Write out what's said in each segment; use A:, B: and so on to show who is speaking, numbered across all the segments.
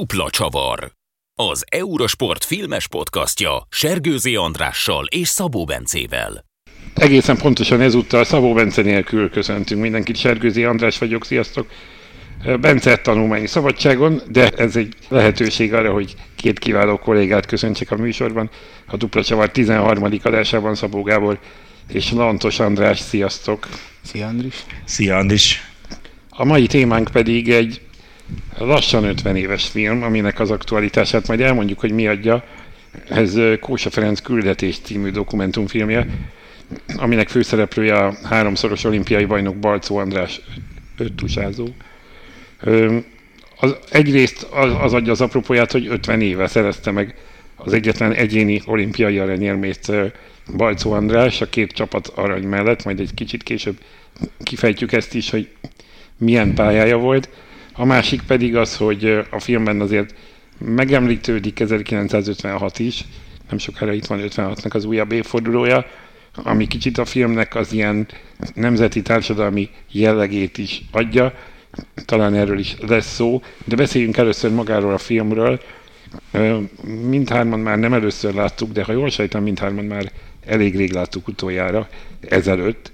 A: Dupla csavar. Az Eurosport filmes podcastja Sergőzi Andrással és Szabó Bencével.
B: Egészen pontosan ezúttal Szabó Bence nélkül köszöntünk mindenkit. Sergőzi András vagyok, sziasztok! Bence tanulmányi szabadságon, de ez egy lehetőség arra, hogy két kiváló kollégát köszöntsek a műsorban. A Dupla Csavar 13. adásában Szabó Gábor és Lantos András, sziasztok!
C: Szia Andris!
D: Szia Andris!
B: A mai témánk pedig egy lassan 50 éves film, aminek az aktualitását majd elmondjuk, hogy mi adja. Ez Kósa Ferenc küldetés című dokumentumfilmje, aminek főszereplője a háromszoros olimpiai bajnok Balcó András öttusázó. Az, egyrészt az, az adja az apropóját, hogy 50 éve szerezte meg az egyetlen egyéni olimpiai aranyérmét Balcó András a két csapat arany mellett, majd egy kicsit később kifejtjük ezt is, hogy milyen pályája volt. A másik pedig az, hogy a filmben azért megemlítődik 1956 is, nem sokára itt van 56-nak az újabb évfordulója, ami kicsit a filmnek az ilyen nemzeti társadalmi jellegét is adja, talán erről is lesz szó, de beszéljünk először magáról a filmről. Mindhárman már nem először láttuk, de ha jól sejtem, mindhárman már elég rég láttuk utoljára, ezelőtt.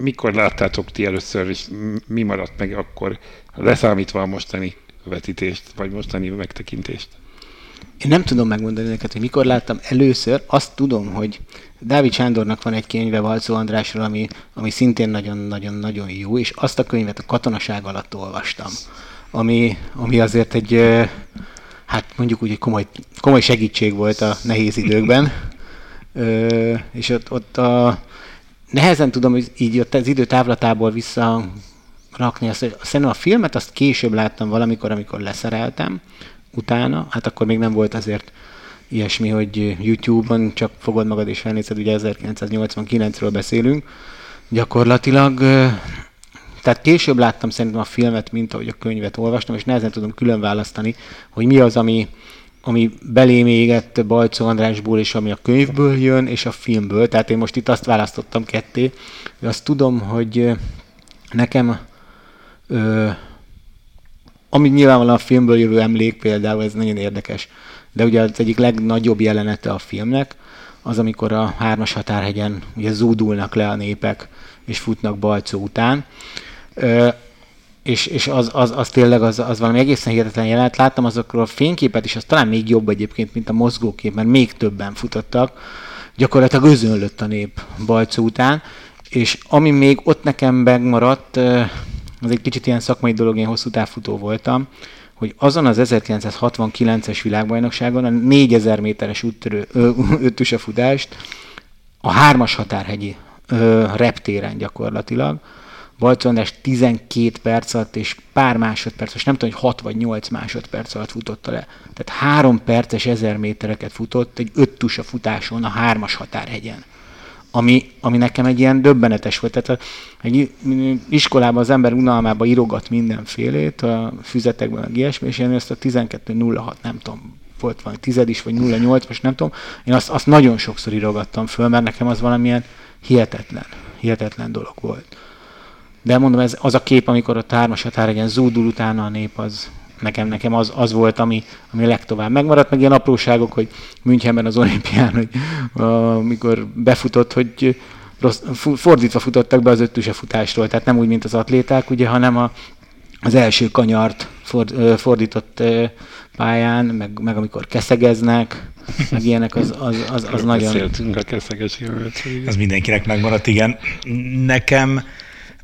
B: Mikor láttátok ti először, és mi maradt meg akkor, leszámítva a mostani vetítést, vagy mostani megtekintést?
C: Én nem tudom megmondani neked, hogy mikor láttam először. Azt tudom, hogy Dávid Sándornak van egy könyve Valcó Andrásról, ami, ami szintén nagyon-nagyon-nagyon jó, és azt a könyvet a katonaság alatt olvastam, ami, ami azért egy, hát mondjuk úgy, egy komoly, komoly segítség volt a nehéz időkben. És ott, ott a, nehezen tudom hogy így ott az idő távlatából vissza rakni azt, hogy szerintem a filmet azt később láttam valamikor, amikor leszereltem, utána, hát akkor még nem volt azért ilyesmi, hogy YouTube-on csak fogod magad és felnézed, ugye 1989-ről beszélünk, gyakorlatilag, tehát később láttam szerintem a filmet, mint ahogy a könyvet olvastam, és nehezen tudom külön választani, hogy mi az, ami, ami belém égett Balcó Andrásból, és ami a könyvből jön, és a filmből. Tehát én most itt azt választottam ketté, hogy azt tudom, hogy nekem ö, ami nyilvánvalóan a filmből jövő emlék például, ez nagyon érdekes, de ugye az egyik legnagyobb jelenete a filmnek, az, amikor a hármas határhegyen ugye zúdulnak le a népek, és futnak Balcó után. És, és az, az, az, tényleg az, az valami egészen hihetetlen jelenet. Láttam azokról a fényképet, és az talán még jobb egyébként, mint a mozgókép, mert még többen futottak. Gyakorlatilag özönlött a nép Balcó után, és ami még ott nekem megmaradt, az egy kicsit ilyen szakmai dolog, én hosszú távfutó voltam, hogy azon az 1969-es világbajnokságon a 4000 méteres úttörő, ötös futást a hármas határhegyi ö, reptéren gyakorlatilag, Balcó András 12 perc alatt és pár másodperc, most nem tudom, hogy 6 vagy 8 másodperc alatt futotta le. Tehát 3 perces 1000 métereket futott egy öt tusa futáson a hármas határhegyen ami, ami nekem egy ilyen döbbenetes volt. Tehát egy iskolában az ember unalmába írogat mindenfélét, a füzetekben, meg ilyesmi, és én ezt a 12.06, nem tudom, volt valami tized is, vagy 08, most nem tudom, én azt, azt nagyon sokszor írogattam föl, mert nekem az valamilyen hihetetlen, hihetetlen dolog volt. De mondom, ez az a kép, amikor a hármas határegen zúdul utána a nép, az, nekem, nekem az, az volt, ami, ami legtovább megmaradt, meg ilyen apróságok, hogy Münchenben az olimpián, hogy amikor befutott, hogy rossz, fordítva futottak be az öttüse futásról, tehát nem úgy, mint az atléták, ugye, hanem a, az első kanyart ford, fordított pályán, meg, meg amikor keszegeznek, meg ilyenek, az, az, az, az nagyon...
B: a keszeges
D: Az mindenkinek megmaradt, igen. Nekem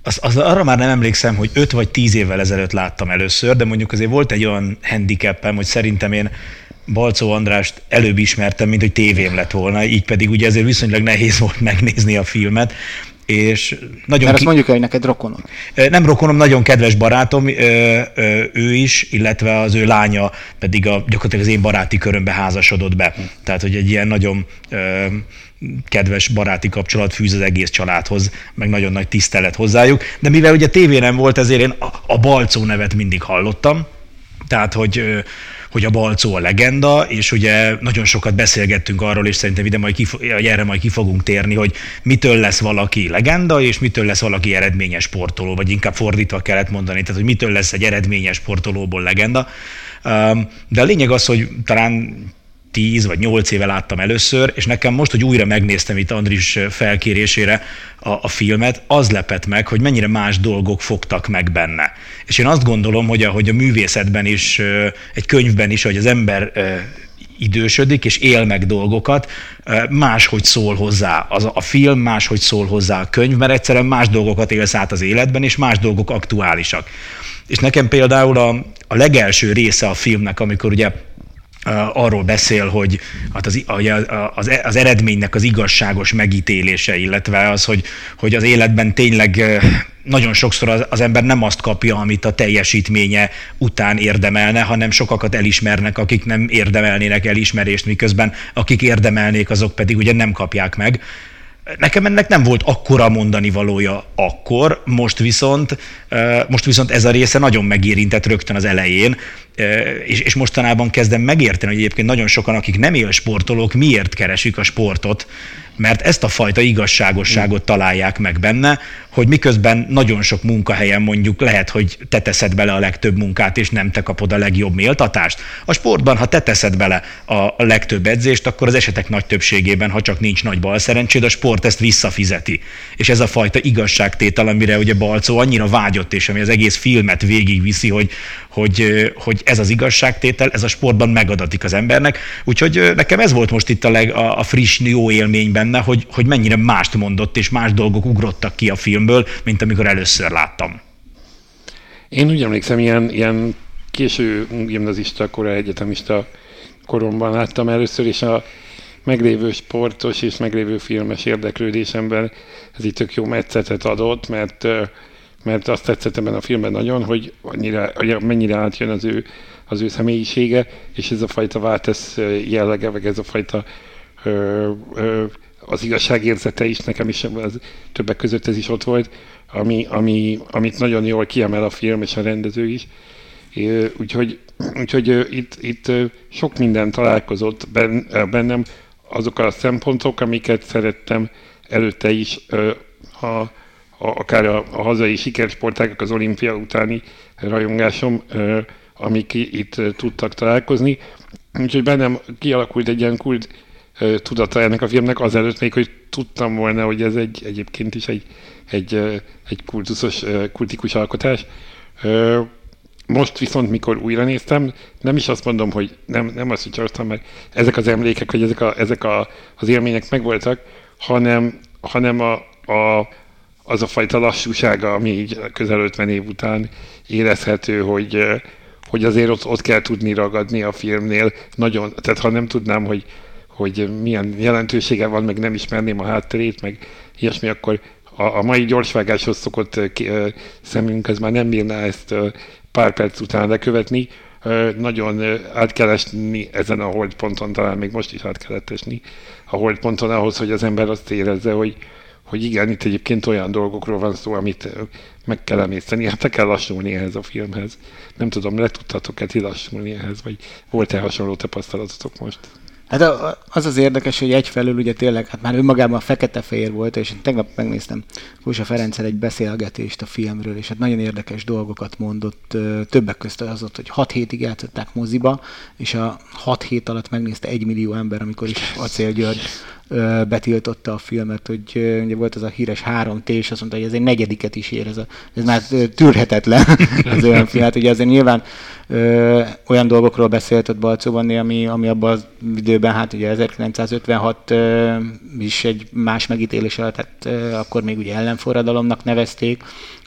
D: az, az, arra már nem emlékszem, hogy 5 vagy 10 évvel ezelőtt láttam először, de mondjuk azért volt egy olyan handicapem, hogy szerintem én Balcó Andrást előbb ismertem, mint hogy tévém lett volna, így pedig ugye ezért viszonylag nehéz volt megnézni a filmet, és nagyon
C: Mert azt mondjuk hogy neked rokonom.
D: Nem rokonom, nagyon kedves barátom, ő is, illetve az ő lánya pedig a, gyakorlatilag az én baráti körömbe házasodott be. Tehát, hogy egy ilyen nagyon kedves baráti kapcsolat fűz az egész családhoz, meg nagyon nagy tisztelet hozzájuk. De mivel ugye tévé nem volt, ezért én a Balcó nevet mindig hallottam, Tehát, hogy, hogy a Balcó a legenda, és ugye nagyon sokat beszélgettünk arról, és szerintem ide majd kif- erre majd ki fogunk térni, hogy mitől lesz valaki legenda, és mitől lesz valaki eredményes sportoló, vagy inkább fordítva kellett mondani, tehát hogy mitől lesz egy eredményes sportolóból legenda. De a lényeg az, hogy talán 10 vagy 8 éve láttam először, és nekem most, hogy újra megnéztem itt Andris felkérésére a, a filmet, az lepett meg, hogy mennyire más dolgok fogtak meg benne. És én azt gondolom, hogy a, hogy a művészetben is, egy könyvben is, hogy az ember idősödik és él meg dolgokat, máshogy szól hozzá az a film, máshogy szól hozzá a könyv, mert egyszerűen más dolgokat élsz át az életben, és más dolgok aktuálisak. És nekem például a, a legelső része a filmnek, amikor ugye arról beszél, hogy hát az, az, az eredménynek az igazságos megítélése, illetve az, hogy, hogy az életben tényleg nagyon sokszor az, az ember nem azt kapja, amit a teljesítménye után érdemelne, hanem sokakat elismernek, akik nem érdemelnének elismerést, miközben akik érdemelnék, azok pedig ugye nem kapják meg. Nekem ennek nem volt akkora mondani valója akkor, most viszont, most viszont ez a része nagyon megérintett rögtön az elején, és, és mostanában kezdem megérteni, hogy egyébként nagyon sokan, akik nem él sportolók, miért keresik a sportot, mert ezt a fajta igazságosságot találják meg benne, hogy miközben nagyon sok munkahelyen mondjuk lehet, hogy te teszed bele a legtöbb munkát, és nem te kapod a legjobb méltatást. A sportban, ha te teszed bele a legtöbb edzést, akkor az esetek nagy többségében, ha csak nincs nagy bal szerencséd, a sport ezt visszafizeti. És ez a fajta igazságtétel, amire ugye Balcó annyira vágyott, és ami az egész filmet végigviszi, hogy, hogy, hogy ez az igazságtétel, ez a sportban megadatik az embernek. Úgyhogy nekem ez volt most itt a, leg, a, a friss, jó élmény benne, hogy, hogy mennyire mást mondott, és más dolgok ugrottak ki a filmből, mint amikor először láttam.
B: Én úgy emlékszem, ilyen, ilyen késő gimnazista, kora egyetemista koromban láttam először, és a meglévő sportos és meglévő filmes érdeklődésemben ez itt tök jó metszetet adott, mert mert azt tetszett ebben a filmben nagyon, hogy annyira, mennyire átjön az ő, az ő személyisége, és ez a fajta váltesz jellege, meg ez a fajta ö, ö, az igazságérzete is, nekem is az, többek között ez is ott volt, ami, ami, amit nagyon jól kiemel a film és a rendező is. Úgyhogy, úgyhogy itt, itt sok minden találkozott bennem, azok a szempontok, amiket szerettem előtte is, ha akár a, a hazai sikersportágak, az olimpia utáni rajongásom, amik itt tudtak találkozni. Úgyhogy bennem kialakult egy ilyen kult tudata ennek a filmnek azelőtt még, hogy tudtam volna, hogy ez egy egyébként is egy, egy, egy kultuszos, kultikus alkotás. Most viszont, mikor újra néztem, nem is azt mondom, hogy nem, nem azt, hogy csaltam ezek az emlékek, vagy ezek, a, ezek a, az élmények megvoltak, hanem, hanem a, a, az a fajta lassúsága, ami így közel 50 év után érezhető, hogy, hogy azért ott, ott kell tudni ragadni a filmnél. Nagyon, tehát ha nem tudnám, hogy, hogy milyen jelentősége van, meg nem ismerném a hátterét, meg ilyesmi, akkor a, a mai gyorsvágáshoz szokott szemünk, az már nem bírná ezt pár perc után lekövetni. Nagyon át kell esni ezen a holdponton, talán még most is át kellett esni a holdponton ahhoz, hogy az ember azt érezze, hogy, hogy igen, itt egyébként olyan dolgokról van szó, amit meg kell emészteni, hát kell lassulni ehhez a filmhez. Nem tudom, le tudtatok-e ti lassulni ehhez, vagy volt-e hasonló tapasztalatotok most?
C: Hát az az érdekes, hogy egyfelől ugye tényleg, hát már önmagában fekete-fehér volt, és én tegnap megnéztem Kósa Ferenccel egy beszélgetést a filmről, és hát nagyon érdekes dolgokat mondott, többek között az ott, hogy 6 hétig játszották moziba, és a 6 hét alatt megnézte egy millió ember, amikor is Acél György betiltotta a filmet, hogy ugye volt az a híres 3T, és azt mondta, hogy ez egy negyediket is ér, ez, a, ez már tűrhetetlen az olyan film. Hát ugye azért nyilván ö, olyan dolgokról beszélt ott Balcóban, ami, ami abban az időben, hát ugye 1956 ö, is egy más megítélés alatt, hát ö, akkor még ugye ellenforradalomnak nevezték,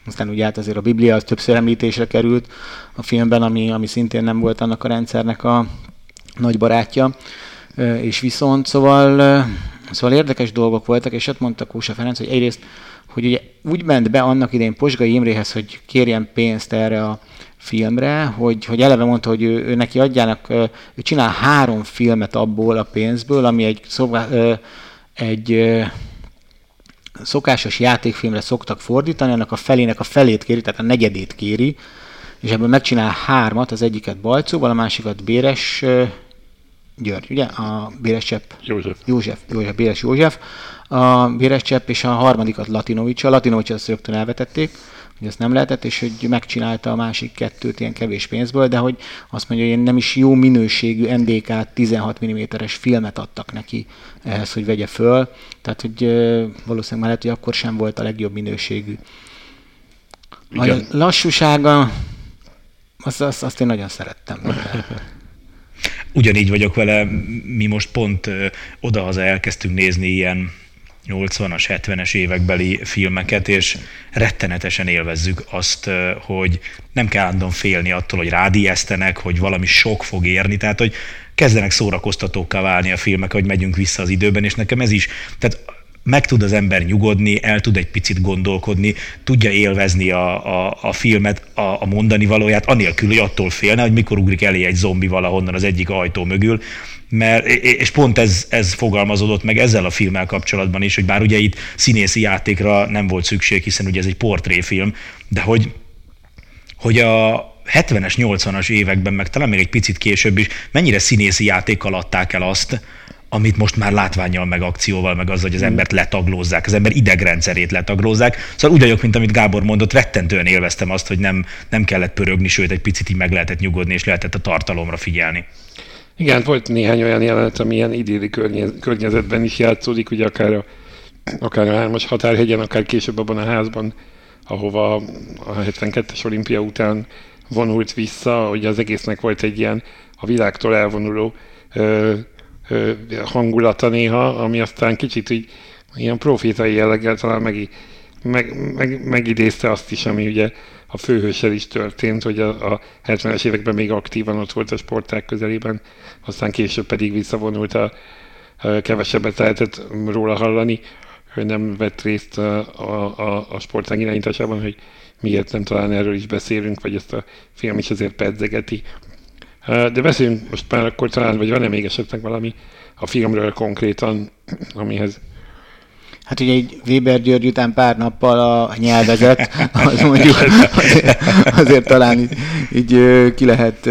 C: aztán ugye hát azért a Biblia az többször említésre került a filmben, ami, ami szintén nem volt annak a rendszernek a nagy barátja. És viszont, szóval Szóval érdekes dolgok voltak, és ott mondta Kósa Ferenc, hogy egyrészt, hogy ugye úgy ment be annak idején Posgai Imréhez, hogy kérjen pénzt erre a filmre, hogy, hogy eleve mondta, hogy ő, ő neki adjának, ő csinál három filmet abból a pénzből, ami egy, szobá, egy szokásos játékfilmre szoktak fordítani, annak a felének a felét kéri, tehát a negyedét kéri, és ebből megcsinál hármat, az egyiket Balcóval, a másikat Béres György, ugye? A Béres Csepp.
B: József.
C: József, József, Béres József. A Béres Csepp és a harmadikat Latinovics. A Latinovics azt rögtön elvetették, hogy ezt nem lehetett, és hogy megcsinálta a másik kettőt ilyen kevés pénzből, de hogy azt mondja, hogy nem is jó minőségű NDK 16 mm-es filmet adtak neki ehhez, hogy vegye föl. Tehát, hogy valószínűleg már lehet, hogy akkor sem volt a legjobb minőségű. Igen. A lassúsága, azt, azt, azt én nagyon szerettem.
D: Ugyanígy vagyok vele, mi most pont odahaza elkezdtünk nézni ilyen 80-as, 70-es évekbeli filmeket, és rettenetesen élvezzük azt, hogy nem kell állandóan félni attól, hogy rádiesztenek, hogy valami sok fog érni, tehát hogy kezdenek szórakoztatókká válni a filmek, hogy megyünk vissza az időben, és nekem ez is, tehát meg tud az ember nyugodni, el tud egy picit gondolkodni, tudja élvezni a, a, a filmet, a, a mondani valóját, anélkül, hogy attól félne, hogy mikor ugrik elé egy zombi valahonnan az egyik ajtó mögül, mert, és pont ez, ez fogalmazódott meg ezzel a filmmel kapcsolatban is, hogy bár ugye itt színészi játékra nem volt szükség, hiszen ugye ez egy portréfilm, de hogy, hogy a, 70-es, 80-as években, meg talán még egy picit később is, mennyire színészi játékkal adták el azt, amit most már látványjal, meg akcióval, meg az, hogy az embert letaglózzák, az ember idegrendszerét letaglózzák. Szóval úgy vagyok, mint amit Gábor mondott, rettentően élveztem azt, hogy nem, nem kellett pörögni, sőt, egy picit így meg lehetett nyugodni, és lehetett a tartalomra figyelni.
B: Igen, volt néhány olyan jelenet, ami ilyen idéli környezetben is játszódik, ugye akár a, akár a hármas határhegyen, akár később abban a házban, ahova a 72-es olimpia után vonult vissza, hogy az egésznek volt egy ilyen a világtól elvonuló hangulata néha, ami aztán kicsit így ilyen profétai jelleggel talán meg, meg, meg, megidézte azt is, ami ugye a főhőssel is történt, hogy a, a 70-es években még aktívan ott volt a sporták közelében, aztán később pedig visszavonult a, a kevesebbet lehetett róla hallani, hogy nem vett részt a, a, a, a sportág irányításában, hogy miért nem talán erről is beszélünk, vagy ezt a film is azért pedzegeti. De beszéljünk most már akkor talán, vagy van-e még esetleg valami a filmről konkrétan, amihez
C: Hát ugye egy Weber György után pár nappal a nyelvezet, az mondjuk azért, azért talán így, így ki lehet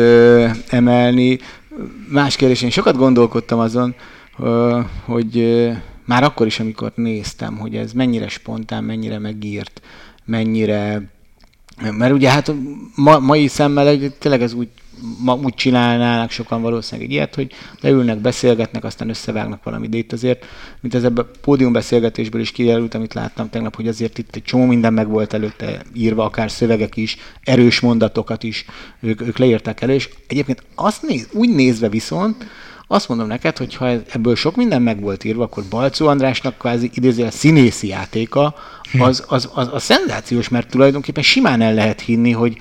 C: emelni. Más kérdés, én sokat gondolkodtam azon, hogy már akkor is, amikor néztem, hogy ez mennyire spontán, mennyire megírt, mennyire mert ugye hát ma, mai szemmel tényleg ez úgy ma úgy csinálnának sokan valószínűleg egy ilyet, hogy leülnek, beszélgetnek, aztán összevágnak valamit. De itt azért, mint ez ebben a pódiumbeszélgetésből is kiderült, amit láttam tegnap, hogy azért itt egy csomó minden meg volt előtte írva, akár szövegek is, erős mondatokat is, ők, ők leírták elő, és egyébként azt néz, úgy nézve viszont, azt mondom neked, hogy ha ebből sok minden meg volt írva, akkor Balcó Andrásnak kvázi idézően színészi játéka, az, az, az, az szenzációs, mert tulajdonképpen simán el lehet hinni, hogy,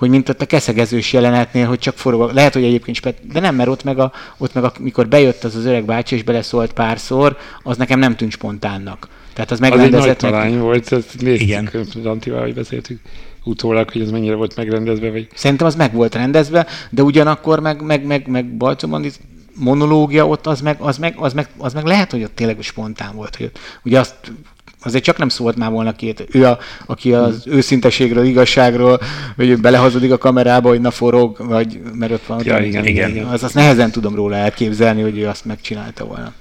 C: hogy mint ott a keszegezős jelenetnél, hogy csak forog, lehet, hogy egyébként spet, de nem, mert ott meg, a, ott meg a, mikor bejött az az öreg bácsi és beleszólt párszor, az nekem nem tűnt spontánnak. Tehát az megrendezett. Az egy
B: nagy volt, ezt néztük, Igen. Antival, hogy beszéltük utólag, hogy ez mennyire volt megrendezve. Vagy...
C: Szerintem az meg volt rendezve, de ugyanakkor meg, meg, meg, meg Balcomandi monológia ott az meg, az, meg, az, meg, az meg lehet, hogy ott tényleg spontán volt. Hogy ott, ugye azt azért csak nem szólt már volna két. Ő, a, aki az hmm. őszinteségről, igazságról, hogy belehazudik a kamerába, hogy na forog, vagy mert ott van.
B: Ja, ott, igen, igen, igen.
C: Az, azt nehezen tudom róla elképzelni, hogy ő azt megcsinálta volna.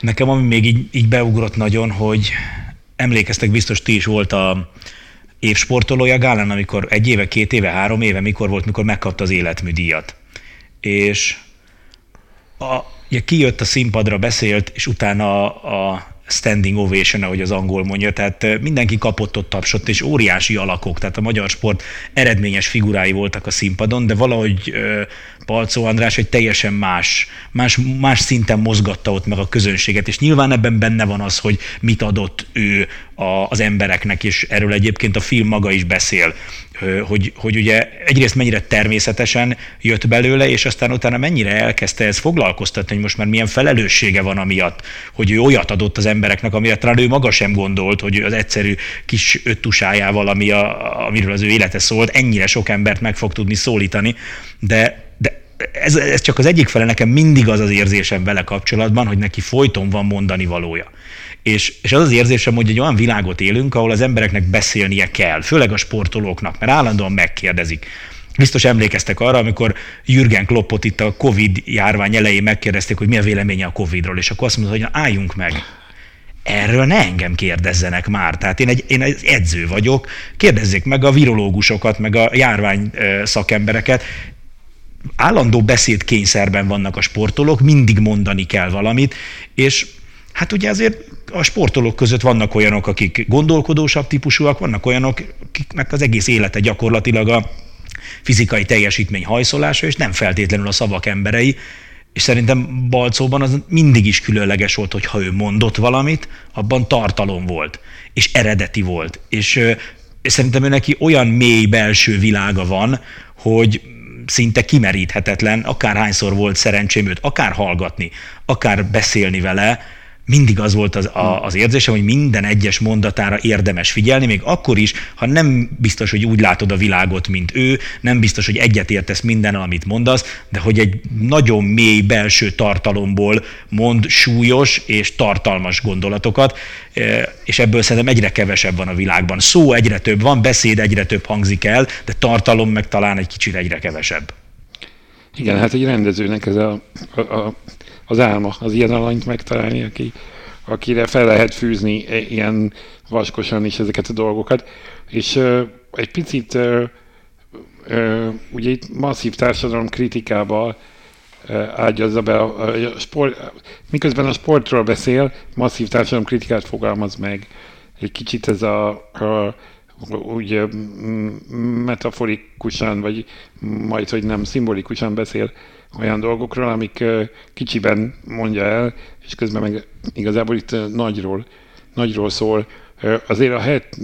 D: Nekem ami még így, így beugrott nagyon, hogy emlékeztek, biztos ti is volt a évsportolója Gálán, amikor egy éve, két éve, három éve, mikor volt, mikor megkapta az életműdíjat. És a, ugye kijött a színpadra, beszélt, és utána a, a standing ovation, ahogy az angol mondja, tehát mindenki kapott ott tapsot, és óriási alakok, tehát a magyar sport eredményes figurái voltak a színpadon, de valahogy Palcó András egy teljesen más, más, más szinten mozgatta ott meg a közönséget, és nyilván ebben benne van az, hogy mit adott ő a, az embereknek, és erről egyébként a film maga is beszél, hogy, hogy ugye egyrészt mennyire természetesen jött belőle, és aztán utána mennyire elkezdte ez foglalkoztatni, hogy most már milyen felelőssége van amiatt, hogy ő olyat adott az embereknek, amire talán ő maga sem gondolt, hogy az egyszerű kis öttusájával, ami a, amiről az ő élete szólt, ennyire sok embert meg fog tudni szólítani, de ez, ez csak az egyik fele, nekem mindig az az érzésem vele kapcsolatban, hogy neki folyton van mondani valója. És, és az az érzésem, hogy egy olyan világot élünk, ahol az embereknek beszélnie kell, főleg a sportolóknak, mert állandóan megkérdezik Biztos emlékeztek arra, amikor Jürgen Kloppot itt a Covid járvány elején megkérdezték, hogy mi a véleménye a Covidról, és akkor azt mondta, hogy na, álljunk meg. Erről ne engem kérdezzenek már. Tehát én egy, én egy edző vagyok, kérdezzék meg a virológusokat, meg a járvány szakembereket. Állandó beszédkényszerben vannak a sportolók, mindig mondani kell valamit, és hát ugye azért a sportolók között vannak olyanok, akik gondolkodósabb típusúak, vannak olyanok, akiknek az egész élete gyakorlatilag a fizikai teljesítmény hajszolása, és nem feltétlenül a szavak emberei, és szerintem Balcóban az mindig is különleges volt, hogy ha ő mondott valamit, abban tartalom volt, és eredeti volt. És, és szerintem ő neki olyan mély belső világa van, hogy szinte kimeríthetetlen, akárhányszor volt szerencsém őt akár hallgatni, akár beszélni vele, mindig az volt az, a, az érzésem, hogy minden egyes mondatára érdemes figyelni, még akkor is, ha nem biztos, hogy úgy látod a világot, mint ő, nem biztos, hogy egyetértesz minden, amit mondasz, de hogy egy nagyon mély belső tartalomból mond súlyos és tartalmas gondolatokat, e, és ebből szerintem egyre kevesebb van a világban. Szó egyre több van, beszéd egyre több hangzik el, de tartalom meg talán egy kicsit egyre kevesebb.
B: Igen, hát egy rendezőnek ez a, a, a az álma, az ilyen alanyt megtalálni, aki, akire fel lehet fűzni ilyen vaskosan is ezeket a dolgokat. És uh, egy picit uh, uh, ugye itt masszív társadalom kritikával ágyazza be a, a sport, miközben a sportról beszél, masszív társadalom kritikát fogalmaz meg. Egy kicsit ez a, a úgy metaforikusan, vagy majd, hogy nem szimbolikusan beszél olyan dolgokról, amik kicsiben mondja el, és közben meg igazából itt nagyról, nagyról szól. Azért a het,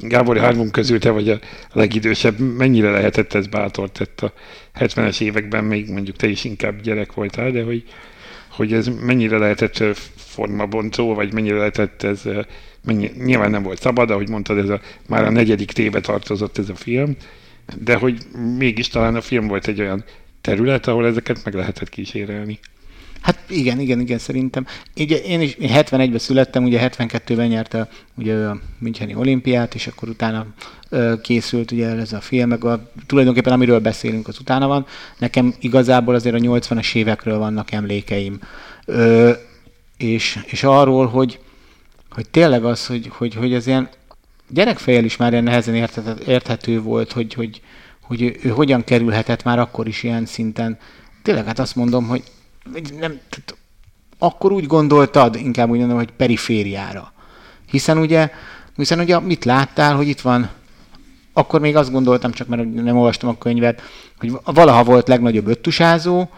B: Gábor hármunk közül te vagy a legidősebb, mennyire lehetett ez bátor? Tett a 70-es években, még mondjuk te is inkább gyerek voltál, de hogy, hogy ez mennyire lehetett formabontó, vagy mennyire lehetett ez, mennyi, nyilván nem volt szabad, ahogy mondtad, ez a, már a negyedik téve tartozott ez a film, de hogy mégis talán a film volt egy olyan terület, ahol ezeket meg lehetett kísérelni.
C: Hát igen, igen, igen, szerintem. Ugye én is én 71-ben születtem, ugye 72-ben nyerte ugye a Müncheni olimpiát, és akkor utána ö, készült ugye ez a film, meg a, tulajdonképpen amiről beszélünk, az utána van. Nekem igazából azért a 80-as évekről vannak emlékeim. Ö, és, és arról, hogy, hogy tényleg az, hogy, hogy, hogy ez ilyen gyerekfejjel is már ilyen nehezen érthető volt, hogy, hogy, hogy ő, ő hogyan kerülhetett már akkor is ilyen szinten. Tényleg hát azt mondom, hogy nem, tehát akkor úgy gondoltad, inkább úgy mondom, hogy perifériára. Hiszen ugye, hiszen ugye mit láttál, hogy itt van, akkor még azt gondoltam, csak mert nem olvastam a könyvet, hogy valaha volt legnagyobb öttusázó,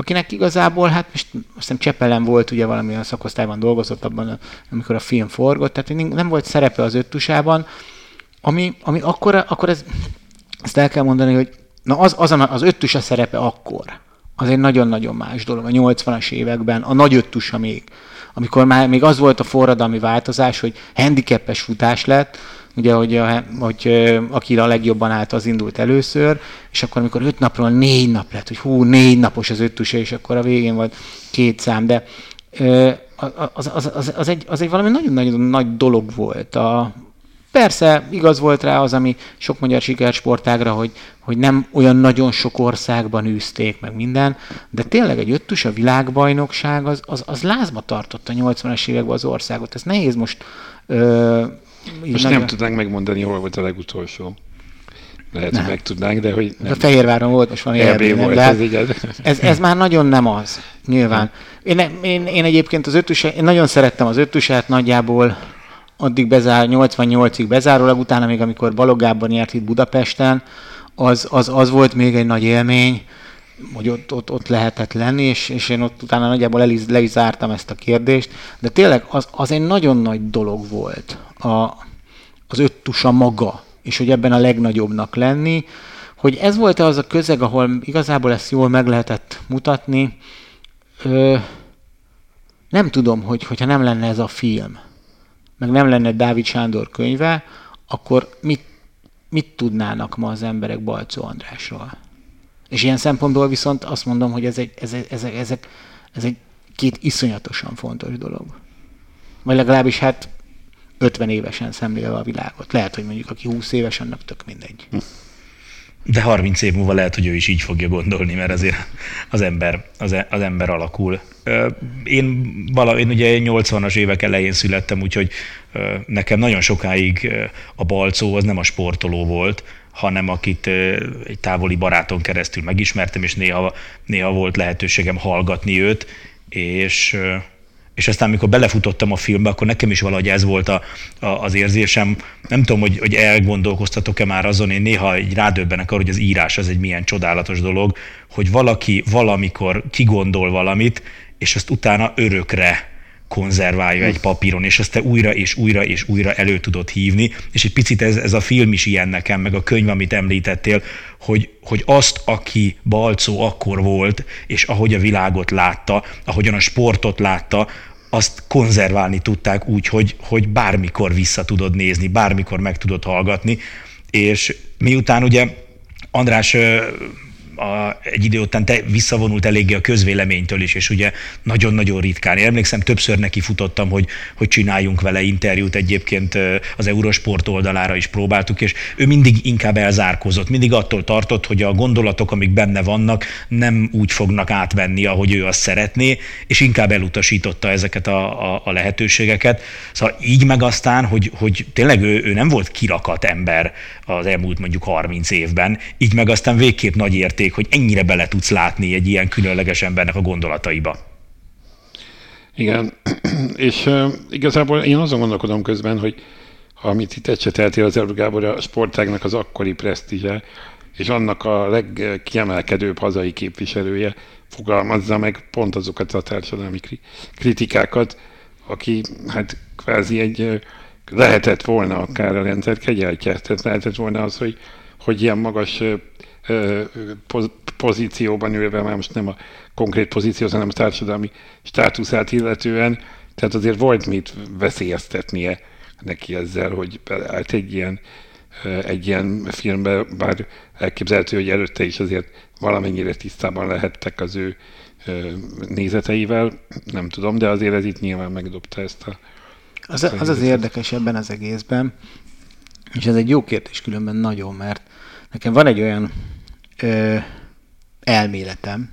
C: akinek igazából, hát most azt hiszem Csepelen volt, ugye valamilyen szakosztályban dolgozott abban, amikor a film forgott, tehát nem volt szerepe az öttusában, ami, ami akkor, akkor ez, ezt el kell mondani, hogy na az, az, az öttusa szerepe akkor, az egy nagyon-nagyon más dolog. A 80-as években, a nagy öttusa még, amikor már még az volt a forradalmi változás, hogy handicapes futás lett, ugye, hogy, a, hogy aki a legjobban állt, az indult először, és akkor amikor öt napról négy nap lett, hogy hú, négy napos az öttusa, és akkor a végén volt két szám, de az, az, az, az, egy, az egy valami nagyon-nagyon nagy dolog volt. A, persze igaz volt rá az, ami sok magyar sikersportágra, hogy, hogy nem olyan nagyon sok országban űzték meg minden, de tényleg egy öttus a világbajnokság az, az, az lázba tartotta a 80-as években az országot. Ez nehéz most ö,
B: most nagyon... nem tudnánk megmondani, hol volt a legutolsó. Lehet, nem. hogy meg tudnánk, de hogy
C: nem. A Fehérváron volt, most van EB volt, de ez, így ez, ez már nagyon nem az, nyilván. Én, én, én egyébként az öttusát, én nagyon szerettem az öttusát, nagyjából addig bezár, 88-ig bezárólag, utána még amikor Balogában járt itt Budapesten, az, az, az volt még egy nagy élmény, hogy ott, ott, ott lehetett lenni, és, és én ott utána nagyjából el is, le is zártam ezt a kérdést, de tényleg az, az egy nagyon nagy dolog volt a, az öttusa maga, és hogy ebben a legnagyobbnak lenni, hogy ez volt az a közeg, ahol igazából ezt jól meg lehetett mutatni. Ö, nem tudom, hogy hogyha nem lenne ez a film, meg nem lenne Dávid Sándor könyve, akkor mit, mit tudnának ma az emberek Balcó Andrásról? És ilyen szempontból viszont azt mondom, hogy ez egy, ez, ez, ez, ez egy két iszonyatosan fontos dolog. Vagy legalábbis hát 50 évesen szemlélve a világot. Lehet, hogy mondjuk aki 20 éves, annak tök mindegy. Hm.
D: De 30 év múlva lehet, hogy ő is így fogja gondolni, mert azért az ember, az, az ember alakul. Én, vala, én ugye 80-as évek elején születtem, úgyhogy nekem nagyon sokáig a balcó az nem a sportoló volt, hanem akit egy távoli baráton keresztül megismertem, és néha, néha volt lehetőségem hallgatni őt, és és aztán, amikor belefutottam a filmbe, akkor nekem is valahogy ez volt a, a, az érzésem. Nem tudom, hogy, hogy elgondolkoztatok-e már azon, én néha egy rádöbbenek arra, hogy az írás az egy milyen csodálatos dolog, hogy valaki valamikor kigondol valamit, és azt utána örökre konzerválja egy papíron, és azt te újra és újra és újra elő tudod hívni, és egy picit ez, ez a film is ilyen nekem, meg a könyv, amit említettél, hogy, hogy azt, aki Balcó akkor volt, és ahogy a világot látta, ahogyan a sportot látta, azt konzerválni tudták úgy, hogy, hogy bármikor vissza tudod nézni, bármikor meg tudod hallgatni, és miután ugye András a, egy idő után te visszavonult eléggé a közvéleménytől is, és ugye nagyon-nagyon ritkán. Én emlékszem, többször neki futottam, hogy, hogy csináljunk vele interjút, egyébként az Eurosport oldalára is próbáltuk, és ő mindig inkább elzárkozott, mindig attól tartott, hogy a gondolatok, amik benne vannak, nem úgy fognak átvenni, ahogy ő azt szeretné, és inkább elutasította ezeket a, a, a lehetőségeket. Szóval így meg aztán, hogy, hogy tényleg ő, ő nem volt kirakat ember az elmúlt mondjuk 30 évben, így meg aztán végképp nagy érték hogy ennyire bele tudsz látni egy ilyen különleges embernek a gondolataiba.
B: Igen, és uh, igazából én azon gondolkodom közben, hogy amit itt ecseteltél az Elő Gábor, a sportágnak az akkori presztízse, és annak a legkiemelkedőbb hazai képviselője fogalmazza meg pont azokat a társadalmi kritikákat, aki hát kvázi egy lehetett volna akár a rendszer kegyeltje, tehát lehetett volna az, hogy, hogy ilyen magas pozícióban ülve, már most nem a konkrét pozíció, hanem a társadalmi státuszát illetően, tehát azért volt mit veszélyeztetnie neki ezzel, hogy beleállt egy ilyen, egy ilyen filmbe, bár elképzelhető, hogy előtte is azért valamennyire tisztában lehettek az ő nézeteivel, nem tudom, de azért ez itt nyilván megdobta ezt a...
C: Az az, az érdekes ebben az egészben, és ez egy jó kérdés különben nagyon, mert nekem van egy olyan ö, elméletem,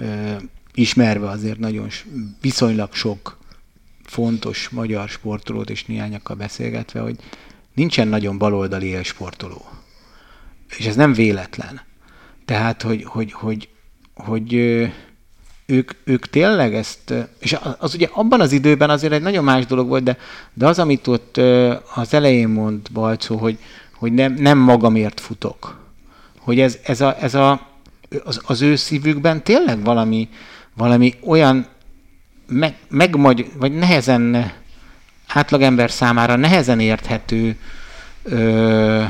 C: ö, ismerve azért nagyon viszonylag sok fontos magyar sportolót és néhányakkal beszélgetve, hogy nincsen nagyon baloldali élsportoló. És ez nem véletlen. Tehát, hogy, hogy, hogy, hogy ők, ők tényleg ezt, és az ugye abban az időben azért egy nagyon más dolog volt, de, de az, amit ott az elején mond Balcó, hogy, hogy nem, nem magamért futok, hogy ez, ez, a, ez a, az, az ő szívükben tényleg valami, valami olyan meg, megmagy, vagy nehezen átlagember számára nehezen érthető ö,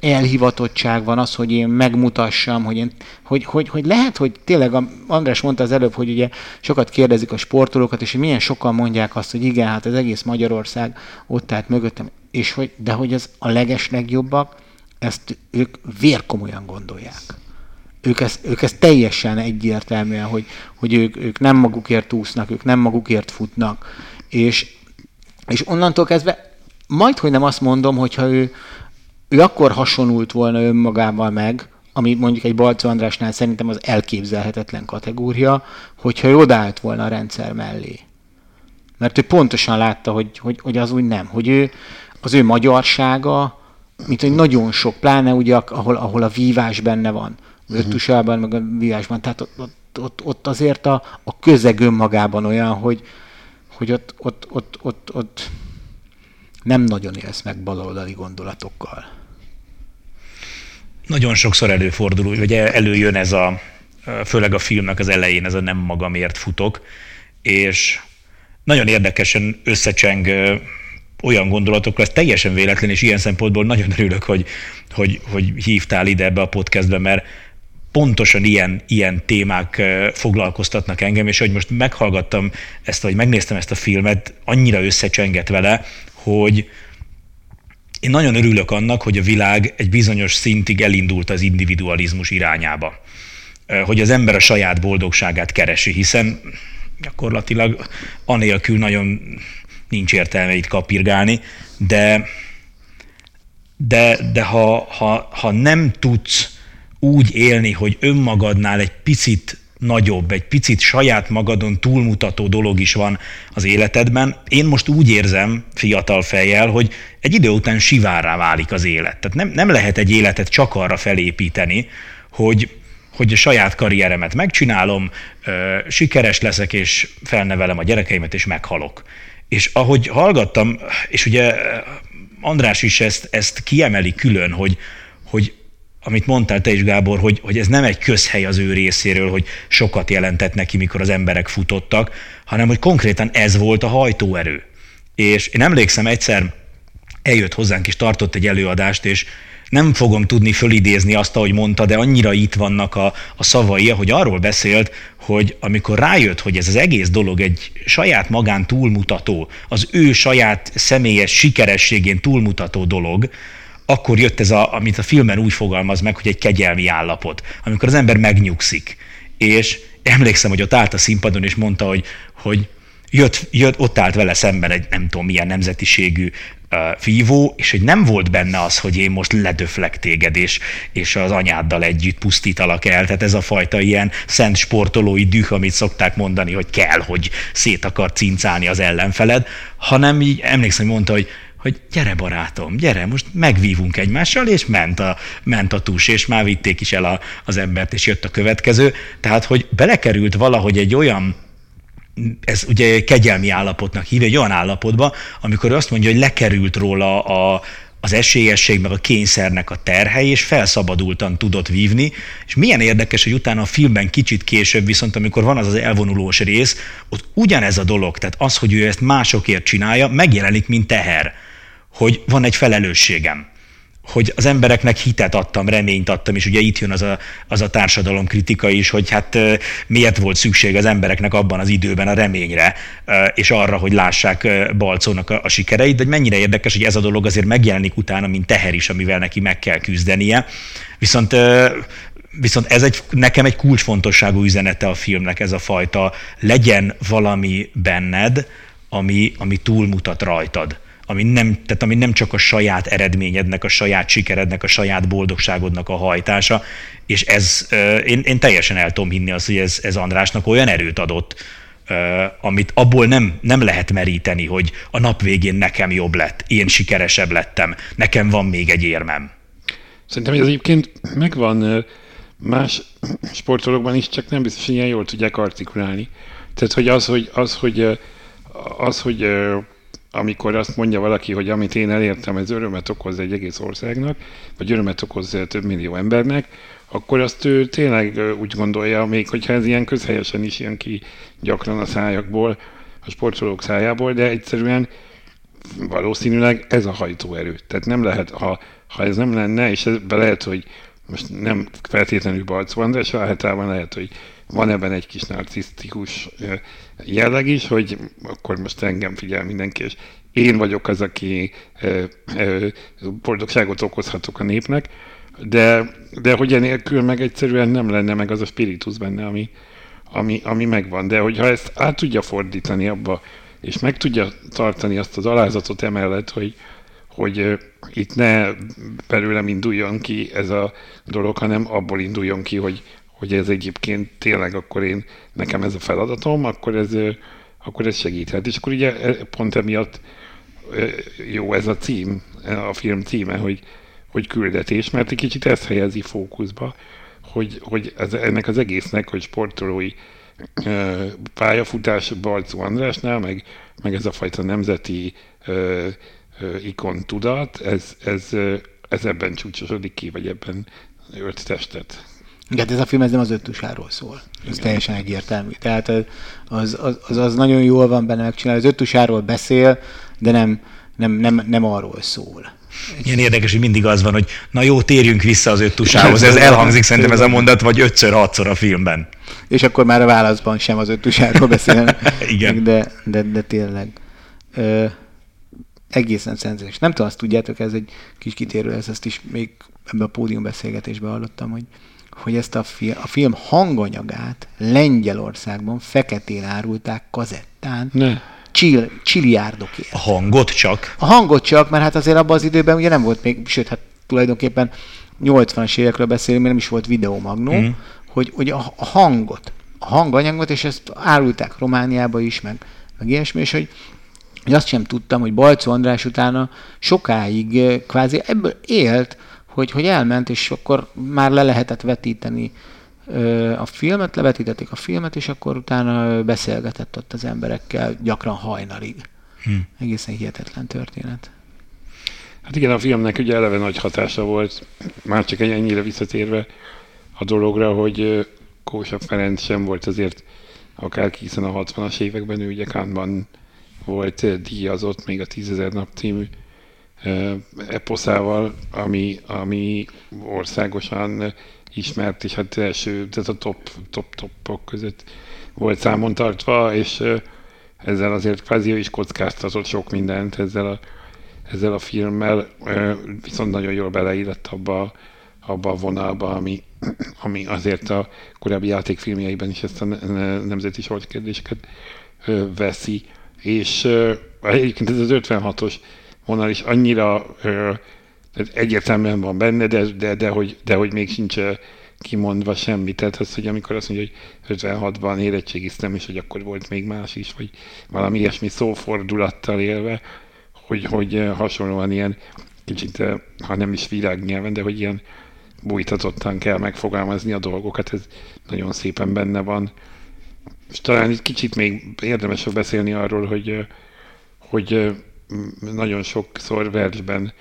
C: elhivatottság van az, hogy én megmutassam, hogy, én, hogy, hogy, hogy lehet, hogy tényleg, a, András mondta az előbb, hogy ugye sokat kérdezik a sportolókat, és hogy milyen sokan mondják azt, hogy igen, hát az egész Magyarország ott állt mögöttem, és hogy, de hogy az a leges legjobbak, ezt ők vérkomolyan gondolják. Ők ezt, ők ezt teljesen egyértelműen, hogy, hogy ők, ők nem magukért úsznak, ők nem magukért futnak, és, és onnantól kezdve majd, hogy nem azt mondom, hogyha ő, ő akkor hasonult volna önmagával meg, ami mondjuk egy Balcó Andrásnál szerintem az elképzelhetetlen kategória, hogyha ő odaállt volna a rendszer mellé. Mert ő pontosan látta, hogy, hogy, hogy az úgy nem, hogy ő, az ő magyarsága, mint hogy nagyon sok, pláne ugye, ahol, ahol a vívás benne van, öttusában, meg a vívásban, tehát ott, ott, ott, azért a, a közeg önmagában olyan, hogy, hogy ott, ott, ott, ott, ott nem nagyon élsz meg baloldali gondolatokkal.
D: Nagyon sokszor előfordul, hogy előjön ez a, főleg a filmnek az elején, ez a nem magamért futok, és nagyon érdekesen összecseng olyan gondolatokra, ez teljesen véletlen, és ilyen szempontból nagyon örülök, hogy, hogy, hogy hívtál ide ebbe a podcastbe, mert pontosan ilyen, ilyen témák foglalkoztatnak engem, és hogy most meghallgattam ezt, vagy megnéztem ezt a filmet, annyira összecsengett vele, hogy én nagyon örülök annak, hogy a világ egy bizonyos szintig elindult az individualizmus irányába. Hogy az ember a saját boldogságát keresi, hiszen gyakorlatilag anélkül nagyon nincs értelme itt kapirgálni, de de, de ha, ha, ha nem tudsz úgy élni, hogy önmagadnál egy picit nagyobb, egy picit saját magadon túlmutató dolog is van az életedben. Én most úgy érzem fiatal fejjel, hogy egy idő után sivárrá válik az élet. Tehát nem, nem lehet egy életet csak arra felépíteni, hogy, hogy a saját karrieremet megcsinálom, sikeres leszek, és felnevelem a gyerekeimet, és meghalok. És ahogy hallgattam, és ugye András is ezt, ezt kiemeli külön, hogy, hogy amit mondtál te is, Gábor, hogy, hogy ez nem egy közhely az ő részéről, hogy sokat jelentett neki, mikor az emberek futottak, hanem hogy konkrétan ez volt a hajtóerő. És én emlékszem egyszer, eljött hozzánk és tartott egy előadást, és nem fogom tudni fölidézni azt, ahogy mondta, de annyira itt vannak a, a szavai, hogy arról beszélt, hogy amikor rájött, hogy ez az egész dolog egy saját magán túlmutató, az ő saját személyes sikerességén túlmutató dolog, akkor jött ez, a, amit a filmen úgy fogalmaz meg, hogy egy kegyelmi állapot, amikor az ember megnyugszik. És emlékszem, hogy ott állt a színpadon, és mondta, hogy, hogy jött, jött, ott állt vele szemben egy nem tudom milyen nemzetiségű fívó, és hogy nem volt benne az, hogy én most ledöflek téged, és, és az anyáddal együtt pusztítalak el. Tehát ez a fajta ilyen szent sportolói düh, amit szokták mondani, hogy kell, hogy szét akar cincálni az ellenfeled, hanem így emlékszem, hogy mondta, hogy hogy gyere barátom, gyere, most megvívunk egymással, és ment a, ment a tus, és már vitték is el a, az embert, és jött a következő. Tehát, hogy belekerült valahogy egy olyan ez ugye kegyelmi állapotnak hív, egy olyan állapotba, amikor ő azt mondja, hogy lekerült róla a, az esélyesség, meg a kényszernek a terhely, és felszabadultan tudott vívni, és milyen érdekes, hogy utána a filmben kicsit később, viszont amikor van az az elvonulós rész, ott ugyanez a dolog, tehát az, hogy ő ezt másokért csinálja, megjelenik, mint teher hogy van egy felelősségem, hogy az embereknek hitet adtam, reményt adtam, és ugye itt jön az a, az a társadalom kritika is, hogy hát miért volt szükség az embereknek abban az időben a reményre, és arra, hogy lássák Balcónak a, a sikereit, de mennyire érdekes, hogy ez a dolog azért megjelenik utána, mint teher is, amivel neki meg kell küzdenie. Viszont Viszont ez egy, nekem egy kulcsfontosságú üzenete a filmnek, ez a fajta legyen valami benned, ami, ami túlmutat rajtad ami nem, tehát ami nem csak a saját eredményednek, a saját sikerednek, a saját boldogságodnak a hajtása, és ez, én, én teljesen el tudom hinni azt, hogy ez, ez Andrásnak olyan erőt adott, amit abból nem, nem lehet meríteni, hogy a nap végén nekem jobb lett, én sikeresebb lettem, nekem van még egy érmem.
B: Szerintem ez egyébként megvan más sportolókban is, csak nem biztos, hogy ilyen jól tudják artikulálni. Tehát, hogy az, hogy, az, hogy, az, hogy amikor azt mondja valaki, hogy amit én elértem, ez örömet okoz egy egész országnak, vagy örömet okoz több millió embernek, akkor azt ő tényleg úgy gondolja, még hogyha ez ilyen közhelyesen is jön ki gyakran a szájakból, a sportolók szájából, de egyszerűen valószínűleg ez a hajtóerő. Tehát nem lehet, ha, ha ez nem lenne, és ez lehet, hogy most nem feltétlenül Balcó András, általában lehet, hogy van ebben egy kis narcisztikus jelleg is, hogy akkor most engem figyel mindenki, és én vagyok az, aki boldogságot okozhatok a népnek, de, de hogy enélkül meg egyszerűen nem lenne meg az a spiritus benne, ami, ami, ami megvan. De hogyha ezt át tudja fordítani abba, és meg tudja tartani azt az alázatot emellett, hogy, hogy itt ne belőlem induljon ki ez a dolog, hanem abból induljon ki, hogy, hogy ez egyébként tényleg akkor én, nekem ez a feladatom, akkor ez, akkor ez segíthet. És akkor ugye e, pont emiatt jó ez a cím, a film címe, hogy, hogy küldetés, mert egy kicsit ezt helyezi fókuszba, hogy, hogy ez, ennek az egésznek, hogy sportolói pályafutás Balcó Andrásnál, meg, meg ez a fajta nemzeti ö, ö, ikon tudat, ez, ez, ez ebben csúcsosodik ki, vagy ebben ölt testet.
C: Igen, ez a film ez nem az öttusáról szól. Ez Igen. teljesen egyértelmű. Tehát az, az, az, az nagyon jól van benne megcsinálni. Az öttusáról beszél, de nem, nem, nem, nem arról szól.
D: Ilyen érdekes, hogy mindig az van, hogy na jó, térjünk vissza az öttusához. Ez elhangzik szerintem ez a mondat, vagy ötször, hatszor a filmben.
C: És akkor már a válaszban sem az öttusáról beszélnek.
D: Igen.
C: De, de, de tényleg. Ö, egészen szenzációs. Nem tudom, azt tudjátok, ez egy kis kitérő, ez ezt is még ebbe a pódium beszélgetésbe hallottam, hogy hogy ezt a, fi- a film hanganyagát Lengyelországban feketén árulták kazettán.
B: Ne.
C: csill, csilliárdokért.
D: A hangot csak?
C: A hangot csak, mert hát azért abban az időben ugye nem volt még, sőt, hát tulajdonképpen 80-as évekről beszélünk, mert nem is volt videomagnó, mm. hogy, hogy a, a hangot, a hanganyagot, és ezt árulták Romániába is, meg, meg ilyesmi, és hogy, hogy azt sem tudtam, hogy Balcó András utána sokáig eh, kvázi ebből élt, hogy, hogy elment, és akkor már le lehetett vetíteni a filmet, levetítették a filmet, és akkor utána beszélgetett ott az emberekkel, gyakran hajnalig. Hm. Egészen hihetetlen történet.
B: Hát igen, a filmnek ugye eleve nagy hatása volt, már csak ennyire visszatérve a dologra, hogy Kósa Ferenc sem volt azért akár hiszen a 60-as években ő ugye Kánban volt díjazott még a 10.000 nap című eposzával, ami, ami országosan ismert, és hát első, tehát a top, top, topok között volt számon tartva, és ezzel azért kvázi is kockáztatott sok mindent ezzel a, ezzel a filmmel, viszont nagyon jól beleillett abba, abba a vonalba, ami, ami azért a korábbi játékfilmjeiben is ezt a nemzeti sortkérdéseket veszi. És egyébként ez az 56-os vonal is annyira tehát egyértelműen van benne, de, de, de, hogy, de hogy még sincs kimondva semmi. Tehát az, hogy amikor azt mondja, hogy 56-ban érettségiztem, és hogy akkor volt még más is, vagy valami ilyesmi szófordulattal élve, hogy, hogy hasonlóan ilyen kicsit, ha nem is világnyelven, de hogy ilyen bújtatottan kell megfogalmazni a dolgokat, ez nagyon szépen benne van. És talán egy kicsit még érdemes beszélni arról, hogy, hogy nagyon sokszor versben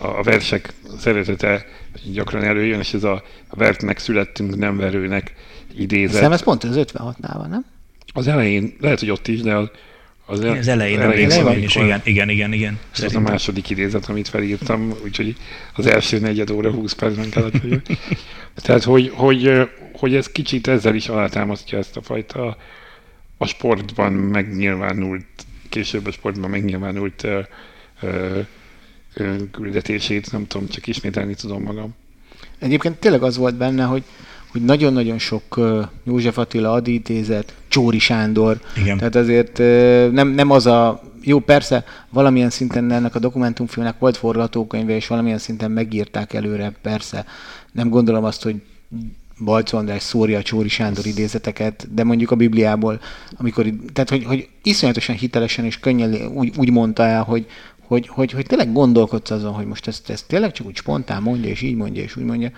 B: a versek szeretete gyakran előjön, és ez a, vertnek születtünk, nem verőnek idézet.
C: Szerintem ez pont az 56-nál van, nem?
B: Az elején, lehet, hogy ott is, de az,
D: az, el, az elején, elején, elején van, is, igen, igen, igen, igen.
B: Ez az a második idézet, amit felírtam, úgyhogy az első negyed óra 20 percben kellett, hogy Tehát, hogy, hogy, hogy ez kicsit ezzel is alátámasztja ezt a fajta a sportban megnyilvánult, később a sportban megnyilvánult uh, uh, küldetését, nem tudom, csak ismételni tudom magam.
C: Egyébként tényleg az volt benne, hogy hogy nagyon-nagyon sok uh, József Attila adítézet, Csóri Sándor, Igen. tehát azért uh, nem, nem az a, jó persze valamilyen szinten ennek a dokumentumfilmnek volt forgatókönyve, és valamilyen szinten megírták előre, persze. Nem gondolom azt, hogy Balcó András szórja a Csóri Sándor idézeteket, de mondjuk a Bibliából, amikor, tehát hogy, hogy iszonyatosan hitelesen és könnyen úgy, úgy mondta el, hogy, hogy, hogy, hogy tényleg gondolkodsz azon, hogy most ezt, ezt tényleg csak úgy spontán mondja, és így mondja, és úgy mondja,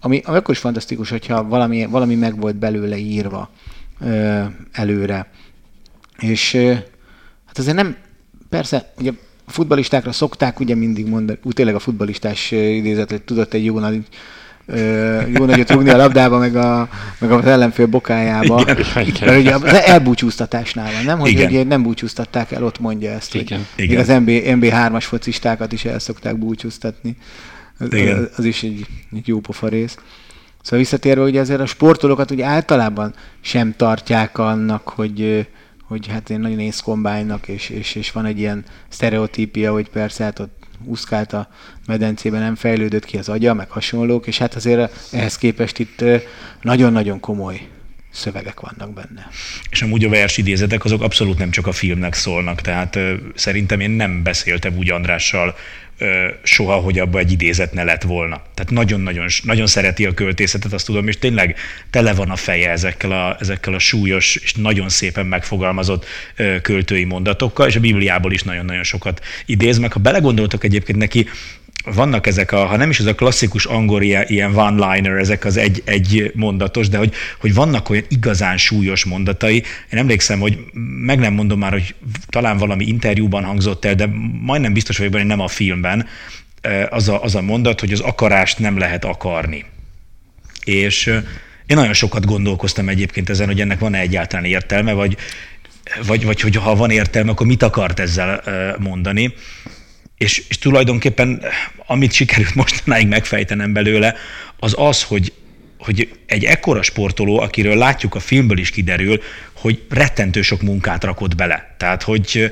C: ami, ami akkor is fantasztikus, hogyha valami, valami meg volt belőle írva ö, előre. És ö, hát azért nem, persze, ugye futbalistákra szokták ugye mindig mondani, úgy tényleg a futbalistás idézet, tudott egy jó nagy jó nagyot rúgni a labdába, meg, a, meg az ellenfél bokájába. Igen, Mert ugye az elbúcsúztatásnál van, nem? Hogy igen. ugye nem búcsúztatták el, ott mondja ezt. Igen. Hogy igen. Az MB, MB3-as focistákat is el szokták búcsúztatni. Az, igen. az is egy, egy jó pofa rész. Szóval visszatérve, ugye ezért a sportolókat ugye általában sem tartják annak, hogy, hogy hát én nagyon észkombánynak, és, és, és van egy ilyen sztereotípia, hogy persze hát ott úszkált a medencében, nem fejlődött ki az agya, meg hasonlók, és hát azért ehhez képest itt nagyon-nagyon komoly szövegek vannak benne.
D: És amúgy a versidézetek azok abszolút nem csak a filmnek szólnak, tehát ö, szerintem én nem beszéltem úgy Andrással ö, soha, hogy abba egy idézet ne lett volna. Tehát nagyon-nagyon nagyon szereti a költészetet, azt tudom, és tényleg tele van a feje ezekkel a, ezekkel a súlyos és nagyon szépen megfogalmazott ö, költői mondatokkal, és a Bibliából is nagyon-nagyon sokat idéz, meg ha belegondoltok egyébként neki, vannak ezek a, ha nem is ez a klasszikus angol ilyen, one-liner, ezek az egy, egy mondatos, de hogy, hogy vannak olyan igazán súlyos mondatai. Én emlékszem, hogy meg nem mondom már, hogy talán valami interjúban hangzott el, de majdnem biztos vagyok benne, nem a filmben, az a, az a mondat, hogy az akarást nem lehet akarni. És én nagyon sokat gondolkoztam egyébként ezen, hogy ennek van-e egyáltalán értelme, vagy, vagy, vagy hogy ha van értelme, akkor mit akart ezzel mondani. És, és tulajdonképpen amit sikerült mostanáig megfejtenem belőle, az az, hogy hogy egy ekkora sportoló, akiről látjuk a filmből is kiderül, hogy rettentő sok munkát rakott bele. Tehát, hogy